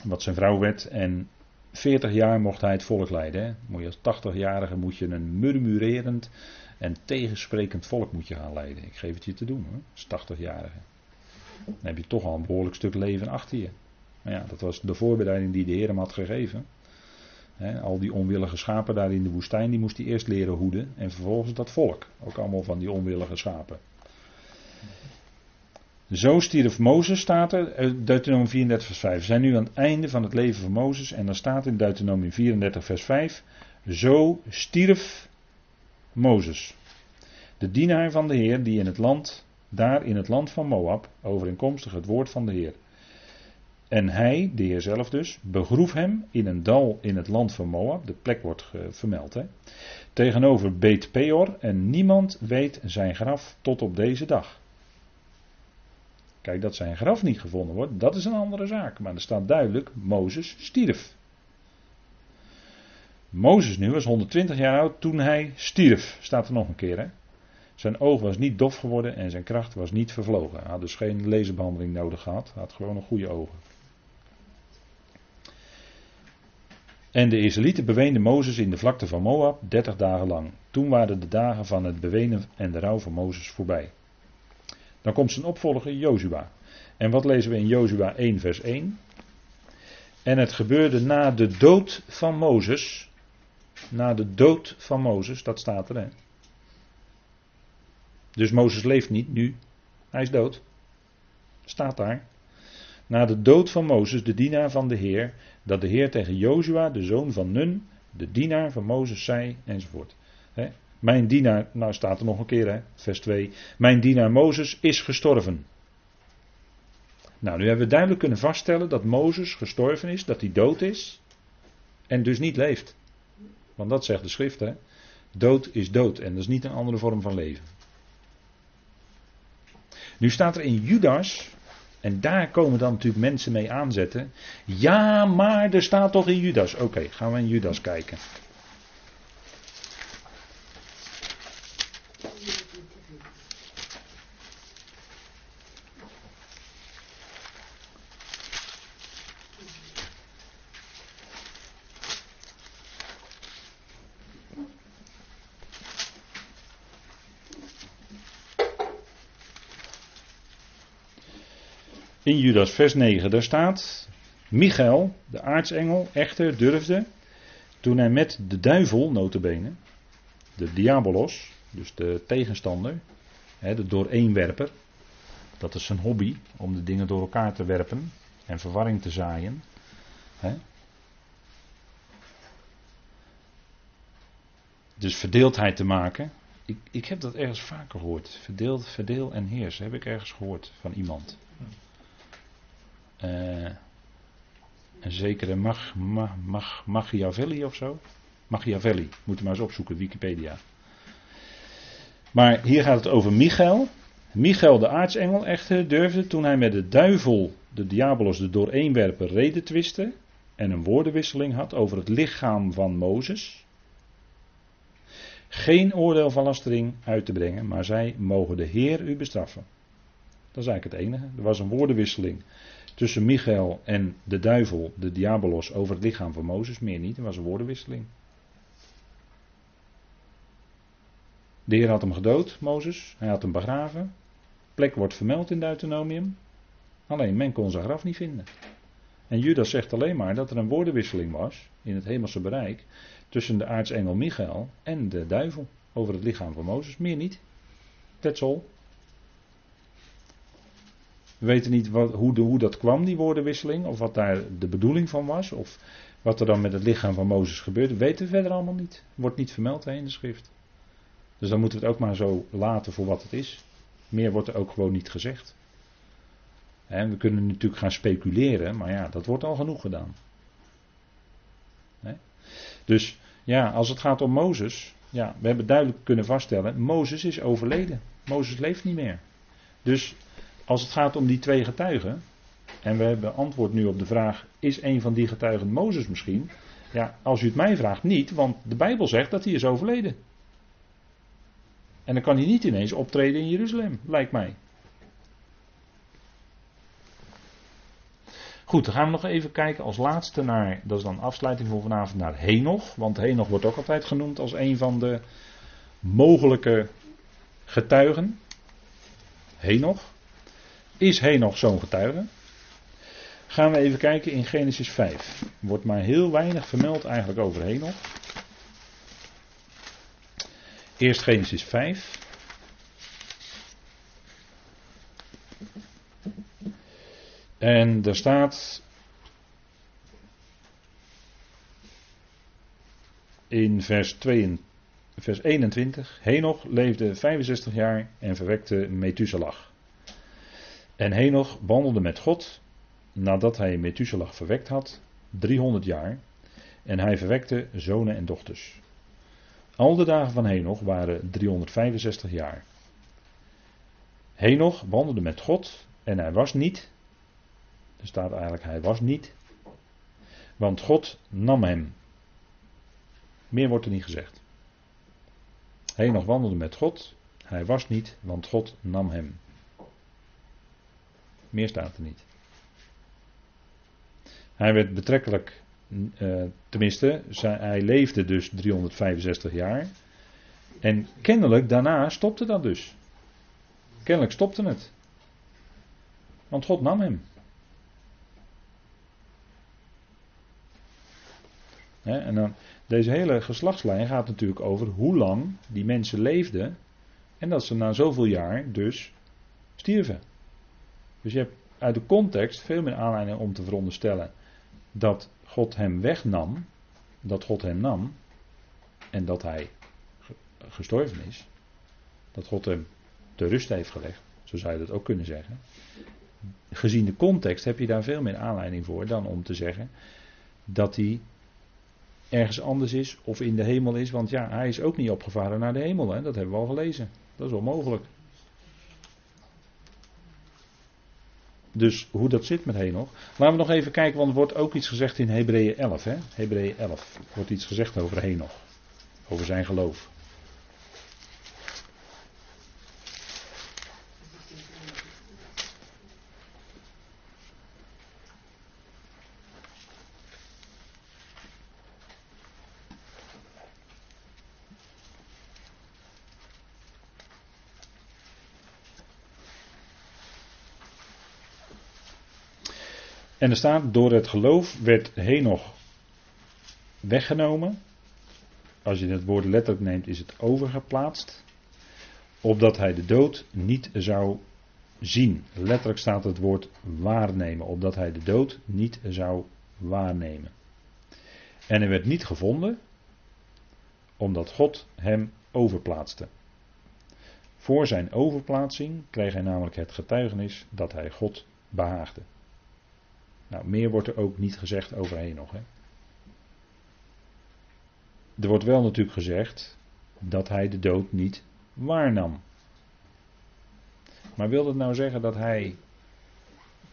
Wat zijn vrouw werd. En 40 jaar mocht hij het volk leiden. Hè. Als 80-jarige moet je een murmurerend en tegensprekend volk moet je gaan leiden. Ik geef het je te doen hoor, als 80-jarige. Dan heb je toch al een behoorlijk stuk leven achter je. Maar ja, dat was de voorbereiding die de Heer hem had gegeven al die onwillige schapen daar in de woestijn, die moest hij eerst leren hoeden. En vervolgens dat volk. Ook allemaal van die onwillige schapen. Zo stierf Mozes, staat er, eh, Deuteronomium 34 vers 5. We zijn nu aan het einde van het leven van Mozes. En dan staat in Deuteronomium 34 vers 5. Zo stierf Mozes. De dienaar van de Heer die in het land, daar in het land van Moab, overeenkomstig het woord van de Heer. En hij, de Heer zelf dus, begroef hem in een dal in het land van Moab. De plek wordt vermeld. Hè, tegenover Beet Peor. En niemand weet zijn graf tot op deze dag. Kijk, dat zijn graf niet gevonden wordt, dat is een andere zaak. Maar er staat duidelijk, Mozes stierf. Mozes nu was 120 jaar oud toen hij stierf. Staat er nog een keer, hè? Zijn oog was niet dof geworden en zijn kracht was niet vervlogen. Hij had dus geen laserbehandeling nodig gehad. Hij had gewoon een goede ogen. En de Israëlieten beweenden Mozes in de vlakte van Moab 30 dagen lang. Toen waren de dagen van het bewenen en de rouw van Mozes voorbij. Dan komt zijn opvolger Jozua. En wat lezen we in Jozua 1 vers 1? En het gebeurde na de dood van Mozes. Na de dood van Mozes, dat staat er. Dus Mozes leeft niet nu. Hij is dood. Staat daar. Na de dood van Mozes, de dienaar van de Heer, dat de Heer tegen Jozua, de zoon van Nun, de dienaar van Mozes, zei, enzovoort. Mijn dienaar, nou staat er nog een keer, hè, vers 2. Mijn dienaar Mozes is gestorven. Nou, nu hebben we duidelijk kunnen vaststellen dat Mozes gestorven is, dat hij dood is en dus niet leeft. Want dat zegt de schrift, hè. Dood is dood en dat is niet een andere vorm van leven. Nu staat er in Judas, en daar komen dan natuurlijk mensen mee aanzetten. Ja, maar er staat toch in Judas. Oké, gaan we in Judas kijken. In Judas vers 9, daar staat, Michael, de aartsengel, echter durfde, toen hij met de duivel, notabene, de diabolos, dus de tegenstander, de dooreenwerper, dat is zijn hobby, om de dingen door elkaar te werpen en verwarring te zaaien. Dus verdeeldheid te maken. Ik, ik heb dat ergens vaker gehoord. Verdeel, verdeel en heers, heb ik ergens gehoord van iemand. Uh, een zekere Machiavelli of zo. Machiavelli, moet je maar eens opzoeken, Wikipedia. Maar hier gaat het over Michael. Michael de aartsengel echter durfde toen hij met de duivel, de diabolos, de dooreenwerper, reden twiste en een woordenwisseling had over het lichaam van Mozes. Geen oordeel van lastering uit te brengen, maar zij mogen de Heer u bestraffen. Dat is eigenlijk het enige. Er was een woordenwisseling tussen Michael en de duivel, de diabolos, over het lichaam van Mozes. Meer niet, er was een woordenwisseling. De Heer had hem gedood, Mozes. Hij had hem begraven. Plek wordt vermeld in Deuteronomium. Alleen men kon zijn graf niet vinden. En Judas zegt alleen maar dat er een woordenwisseling was in het hemelse bereik tussen de aartsengel Michael en de duivel over het lichaam van Mozes. Meer niet. That's all. We weten niet wat, hoe, de, hoe dat kwam, die woordenwisseling, of wat daar de bedoeling van was, of wat er dan met het lichaam van Mozes gebeurde, weten we verder allemaal niet. Wordt niet vermeld in de schrift. Dus dan moeten we het ook maar zo laten voor wat het is. Meer wordt er ook gewoon niet gezegd. En we kunnen natuurlijk gaan speculeren, maar ja, dat wordt al genoeg gedaan. Dus ja, als het gaat om Mozes, ja, we hebben duidelijk kunnen vaststellen, Mozes is overleden. Mozes leeft niet meer. Dus als het gaat om die twee getuigen, en we hebben antwoord nu op de vraag: is een van die getuigen Mozes misschien? Ja, als u het mij vraagt, niet, want de Bijbel zegt dat hij is overleden. En dan kan hij niet ineens optreden in Jeruzalem, lijkt mij. Goed, dan gaan we nog even kijken als laatste naar, dat is dan afsluiting voor vanavond, naar Henoch. Want Henoch wordt ook altijd genoemd als een van de mogelijke getuigen. Henoch. Is Henoch zo'n getuige? Gaan we even kijken in Genesis 5. Er wordt maar heel weinig vermeld eigenlijk over Henoch. Eerst Genesis 5. En daar staat in vers, 22, vers 21: Henoch leefde 65 jaar en verwekte Methuselah. En Henoch wandelde met God nadat hij Methuselah verwekt had, 300 jaar. En hij verwekte zonen en dochters. Al de dagen van Henoch waren 365 jaar. Henoch wandelde met God En hij was niet. Er staat eigenlijk hij was niet. Want God nam hem. Meer wordt er niet gezegd. nog wandelde met God. Hij was niet, want God nam hem. Meer staat er niet. Hij werd betrekkelijk, uh, tenminste, hij leefde dus 365 jaar. En kennelijk daarna stopte dat dus. Kennelijk stopte het. Want God nam hem. en dan, deze hele geslachtslijn gaat natuurlijk over hoe lang die mensen leefden. En dat ze na zoveel jaar dus stierven. Dus je hebt uit de context veel meer aanleiding om te veronderstellen dat God hem wegnam. Dat God hem nam. En dat hij gestorven is. Dat God hem te rust heeft gelegd. Zo zou je dat ook kunnen zeggen. Gezien de context heb je daar veel meer aanleiding voor dan om te zeggen dat hij ergens anders is of in de hemel is. Want ja, hij is ook niet opgevaren naar de hemel. Hè? Dat hebben we al gelezen. Dat is onmogelijk. Dus hoe dat zit met Henoch. Laten we nog even kijken, want er wordt ook iets gezegd in Hebreeën 11. Hè? Hebreeën 11 wordt iets gezegd over Henoch. Over zijn geloof. En er staat, door het geloof werd Henoch weggenomen. Als je het woord letterlijk neemt, is het overgeplaatst. Opdat hij de dood niet zou zien. Letterlijk staat het woord waarnemen. Opdat hij de dood niet zou waarnemen. En hij werd niet gevonden, omdat God hem overplaatste. Voor zijn overplaatsing kreeg hij namelijk het getuigenis dat hij God behaagde. Nou, meer wordt er ook niet gezegd overheen nog. Hè. Er wordt wel natuurlijk gezegd dat hij de dood niet waarnam. Maar wil dat nou zeggen dat hij.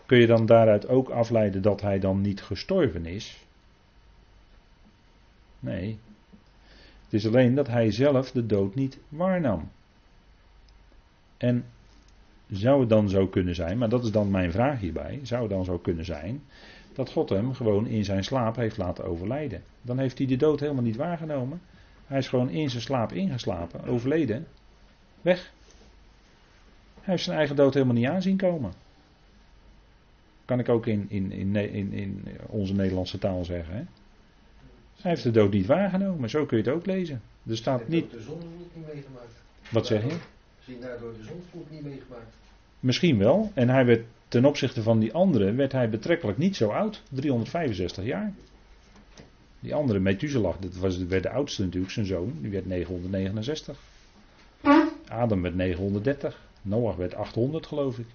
Kun je dan daaruit ook afleiden dat hij dan niet gestorven is? Nee. Het is alleen dat hij zelf de dood niet waarnam. En zou het dan zo kunnen zijn, maar dat is dan mijn vraag hierbij, zou het dan zo kunnen zijn dat God hem gewoon in zijn slaap heeft laten overlijden? Dan heeft hij de dood helemaal niet waargenomen. Hij is gewoon in zijn slaap ingeslapen, overleden, weg. Hij heeft zijn eigen dood helemaal niet aanzien komen. Kan ik ook in, in, in, in, in onze Nederlandse taal zeggen. Hè? Hij heeft de dood niet waargenomen, zo kun je het ook lezen. Er staat niet. De zon niet meegemaakt. Wat zeg je? Misschien daardoor de zonvloed niet meegemaakt. Misschien wel. En hij werd ten opzichte van die andere werd hij betrekkelijk niet zo oud. 365 jaar. Die andere Methuselah, dat was, werd de oudste natuurlijk, zijn zoon. Die werd 969. Adam werd 930. Noach werd 800 geloof ik.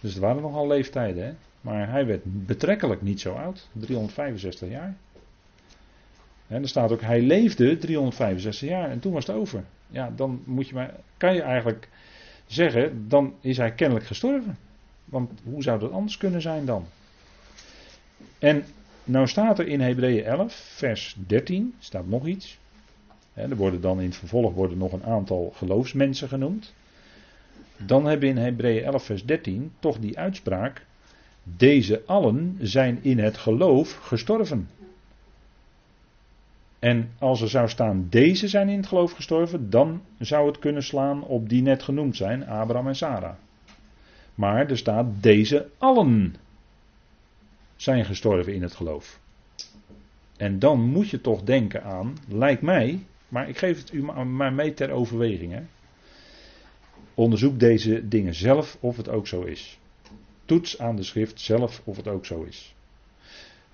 Dus het waren nogal leeftijden. Hè? Maar hij werd betrekkelijk niet zo oud. 365 jaar. En er staat ook, hij leefde 365 jaar en toen was het over. Ja, dan moet je maar, kan je eigenlijk zeggen, dan is hij kennelijk gestorven. Want hoe zou dat anders kunnen zijn dan? En nou staat er in Hebreeën 11, vers 13, staat nog iets. er worden dan in het vervolg worden nog een aantal geloofsmensen genoemd. Dan hebben we in Hebreeën 11, vers 13 toch die uitspraak. Deze allen zijn in het geloof gestorven. En als er zou staan, deze zijn in het geloof gestorven, dan zou het kunnen slaan op die net genoemd zijn, Abraham en Sarah. Maar er staat, deze allen zijn gestorven in het geloof. En dan moet je toch denken aan, lijkt mij, maar ik geef het u maar mee ter overweging. Hè. Onderzoek deze dingen zelf of het ook zo is. Toets aan de schrift zelf of het ook zo is.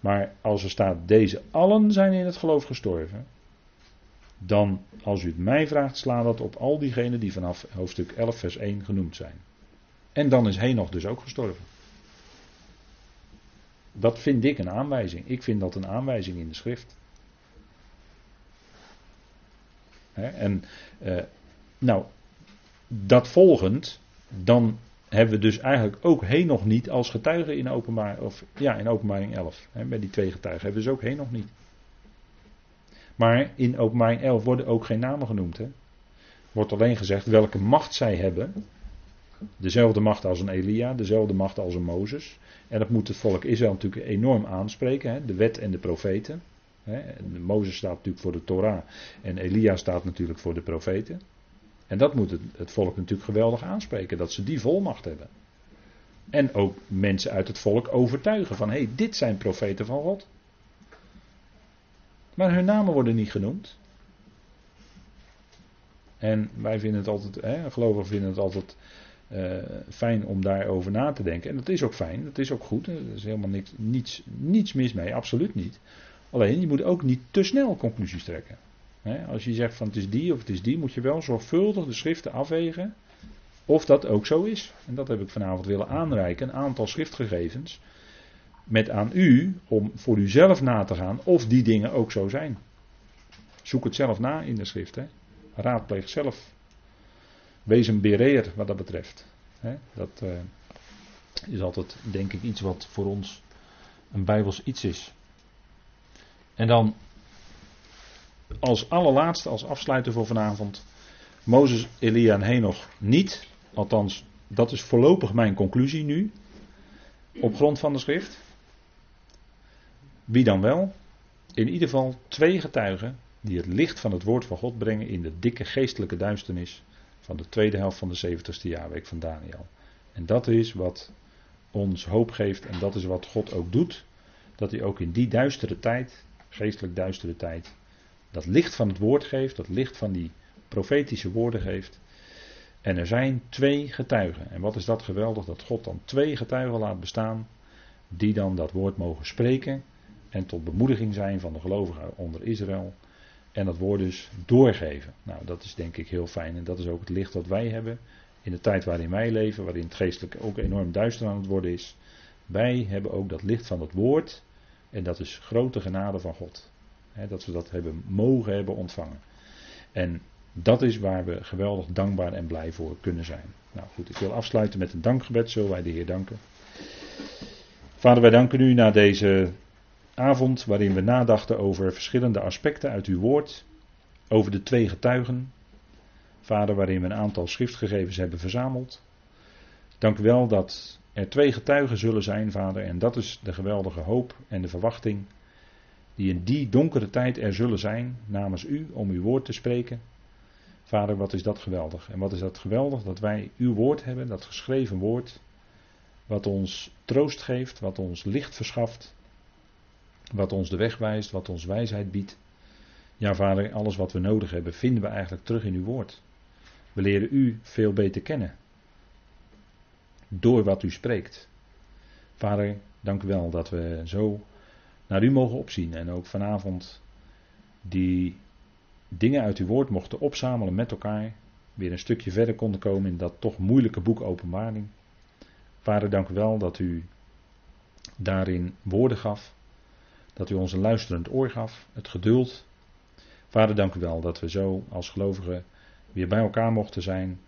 Maar als er staat, deze allen zijn in het geloof gestorven. Dan, als u het mij vraagt, sla dat op al diegenen die vanaf hoofdstuk 11, vers 1 genoemd zijn. En dan is Henoch dus ook gestorven. Dat vind ik een aanwijzing. Ik vind dat een aanwijzing in de schrift. en, uh, nou, dat volgend, dan hebben we dus eigenlijk ook heen nog niet als getuige in, openbaar, of, ja, in openbaring 11. Hè, bij die twee getuigen hebben we dus ook heen nog niet. Maar in openbaring 11 worden ook geen namen genoemd. Hè. Wordt alleen gezegd welke macht zij hebben. Dezelfde macht als een Elia, dezelfde macht als een Mozes. En dat moet het volk Israël natuurlijk enorm aanspreken. Hè, de wet en de profeten. Hè. En Mozes staat natuurlijk voor de Torah en Elia staat natuurlijk voor de profeten. En dat moet het, het volk natuurlijk geweldig aanspreken, dat ze die volmacht hebben. En ook mensen uit het volk overtuigen van hé, hey, dit zijn profeten van God. Maar hun namen worden niet genoemd. En wij vinden het altijd, hè, gelovigen vinden het altijd uh, fijn om daarover na te denken. En dat is ook fijn, dat is ook goed. Er is helemaal niks, niets, niets mis mee, absoluut niet. Alleen je moet ook niet te snel conclusies trekken. Als je zegt van het is die of het is die, moet je wel zorgvuldig de schriften afwegen of dat ook zo is. En dat heb ik vanavond willen aanreiken, een aantal schriftgegevens. Met aan u om voor uzelf na te gaan of die dingen ook zo zijn. Zoek het zelf na in de schrift. Hè. Raadpleeg zelf. Wees een bereer wat dat betreft. Dat uh, is altijd, denk ik, iets wat voor ons een bijbels iets is. En dan als allerlaatste, als afsluiter voor vanavond, Mozes, Elia en Henoch niet. Althans, dat is voorlopig mijn conclusie nu. Op grond van de schrift. Wie dan wel? In ieder geval twee getuigen die het licht van het woord van God brengen in de dikke geestelijke duisternis van de tweede helft van de 70ste jaarweek van Daniel. En dat is wat ons hoop geeft en dat is wat God ook doet. Dat hij ook in die duistere tijd geestelijk duistere tijd, dat licht van het woord geeft, dat licht van die profetische woorden geeft. En er zijn twee getuigen. En wat is dat geweldig dat God dan twee getuigen laat bestaan, die dan dat woord mogen spreken en tot bemoediging zijn van de gelovigen onder Israël. En dat woord dus doorgeven. Nou, dat is denk ik heel fijn. En dat is ook het licht dat wij hebben in de tijd waarin wij leven, waarin het geestelijk ook enorm duister aan het worden is. Wij hebben ook dat licht van het woord en dat is grote genade van God. Dat we dat hebben mogen hebben ontvangen. En dat is waar we geweldig dankbaar en blij voor kunnen zijn. Nou goed, ik wil afsluiten met een dankgebed. Zullen wij de Heer danken. Vader, wij danken u na deze avond waarin we nadachten over verschillende aspecten uit uw woord. Over de twee getuigen. Vader, waarin we een aantal schriftgegevens hebben verzameld. Dank u wel dat er twee getuigen zullen zijn, vader, en dat is de geweldige hoop en de verwachting die in die donkere tijd er zullen zijn namens u om uw woord te spreken. Vader, wat is dat geweldig? En wat is dat geweldig dat wij uw woord hebben, dat geschreven woord, wat ons troost geeft, wat ons licht verschaft, wat ons de weg wijst, wat ons wijsheid biedt. Ja, vader, alles wat we nodig hebben vinden we eigenlijk terug in uw woord. We leren u veel beter kennen door wat u spreekt. Vader, dank u wel dat we zo naar u mogen opzien en ook vanavond die dingen uit uw woord mochten opzamelen met elkaar, weer een stukje verder konden komen in dat toch moeilijke boek Openbaring. Vader, dank u wel dat u daarin woorden gaf, dat u ons een luisterend oor gaf, het geduld. Vader, dank u wel dat we zo als gelovigen weer bij elkaar mochten zijn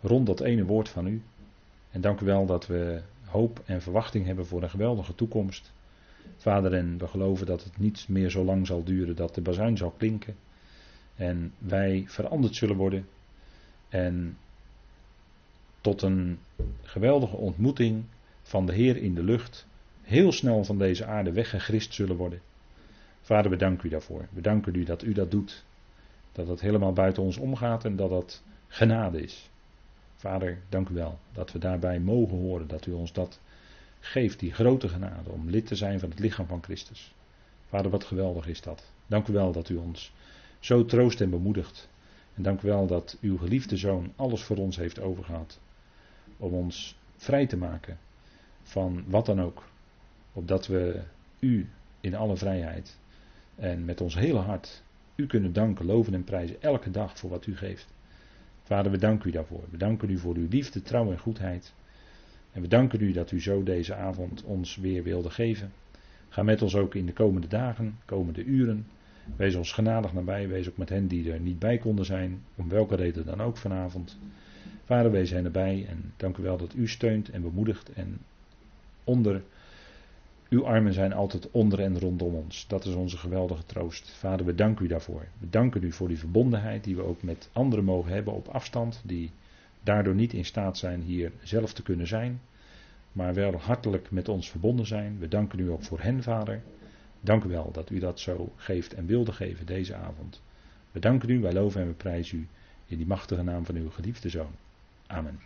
rond dat ene woord van u. En dank u wel dat we hoop en verwachting hebben voor een geweldige toekomst. Vader, en we geloven dat het niet meer zo lang zal duren dat de bazuin zal klinken. En wij veranderd zullen worden. En tot een geweldige ontmoeting van de Heer in de lucht heel snel van deze aarde weggegrist zullen worden. Vader, we danken u daarvoor. We danken u dat u dat doet. Dat het helemaal buiten ons omgaat en dat dat genade is. Vader, dank u wel dat we daarbij mogen horen dat u ons dat geeft, die grote genade, om lid te zijn van het lichaam van Christus. Vader, wat geweldig is dat. Dank u wel dat u ons zo troost en bemoedigt. En dank u wel dat uw geliefde zoon alles voor ons heeft overgehad. Om ons vrij te maken van wat dan ook. Opdat we u in alle vrijheid en met ons hele hart u kunnen danken, loven en prijzen elke dag voor wat u geeft. Vader, we danken u daarvoor. We danken u voor uw liefde, trouw en goedheid. En we danken u dat u zo deze avond ons weer wilde geven. Ga met ons ook in de komende dagen, komende uren. Wees ons genadig nabij. Wees ook met hen die er niet bij konden zijn, om welke reden dan ook vanavond. Vader, wij zijn erbij en dank u wel dat u steunt en bemoedigt en onder. Uw armen zijn altijd onder en rondom ons. Dat is onze geweldige troost. Vader, we danken u daarvoor. We danken u voor die verbondenheid die we ook met anderen mogen hebben op afstand, die daardoor niet in staat zijn hier zelf te kunnen zijn, maar wel hartelijk met ons verbonden zijn. We danken u ook voor hen, Vader. Dank u wel dat u dat zo geeft en wilde geven deze avond. We danken u, wij loven en we prijzen u in die machtige naam van uw geliefde zoon. Amen.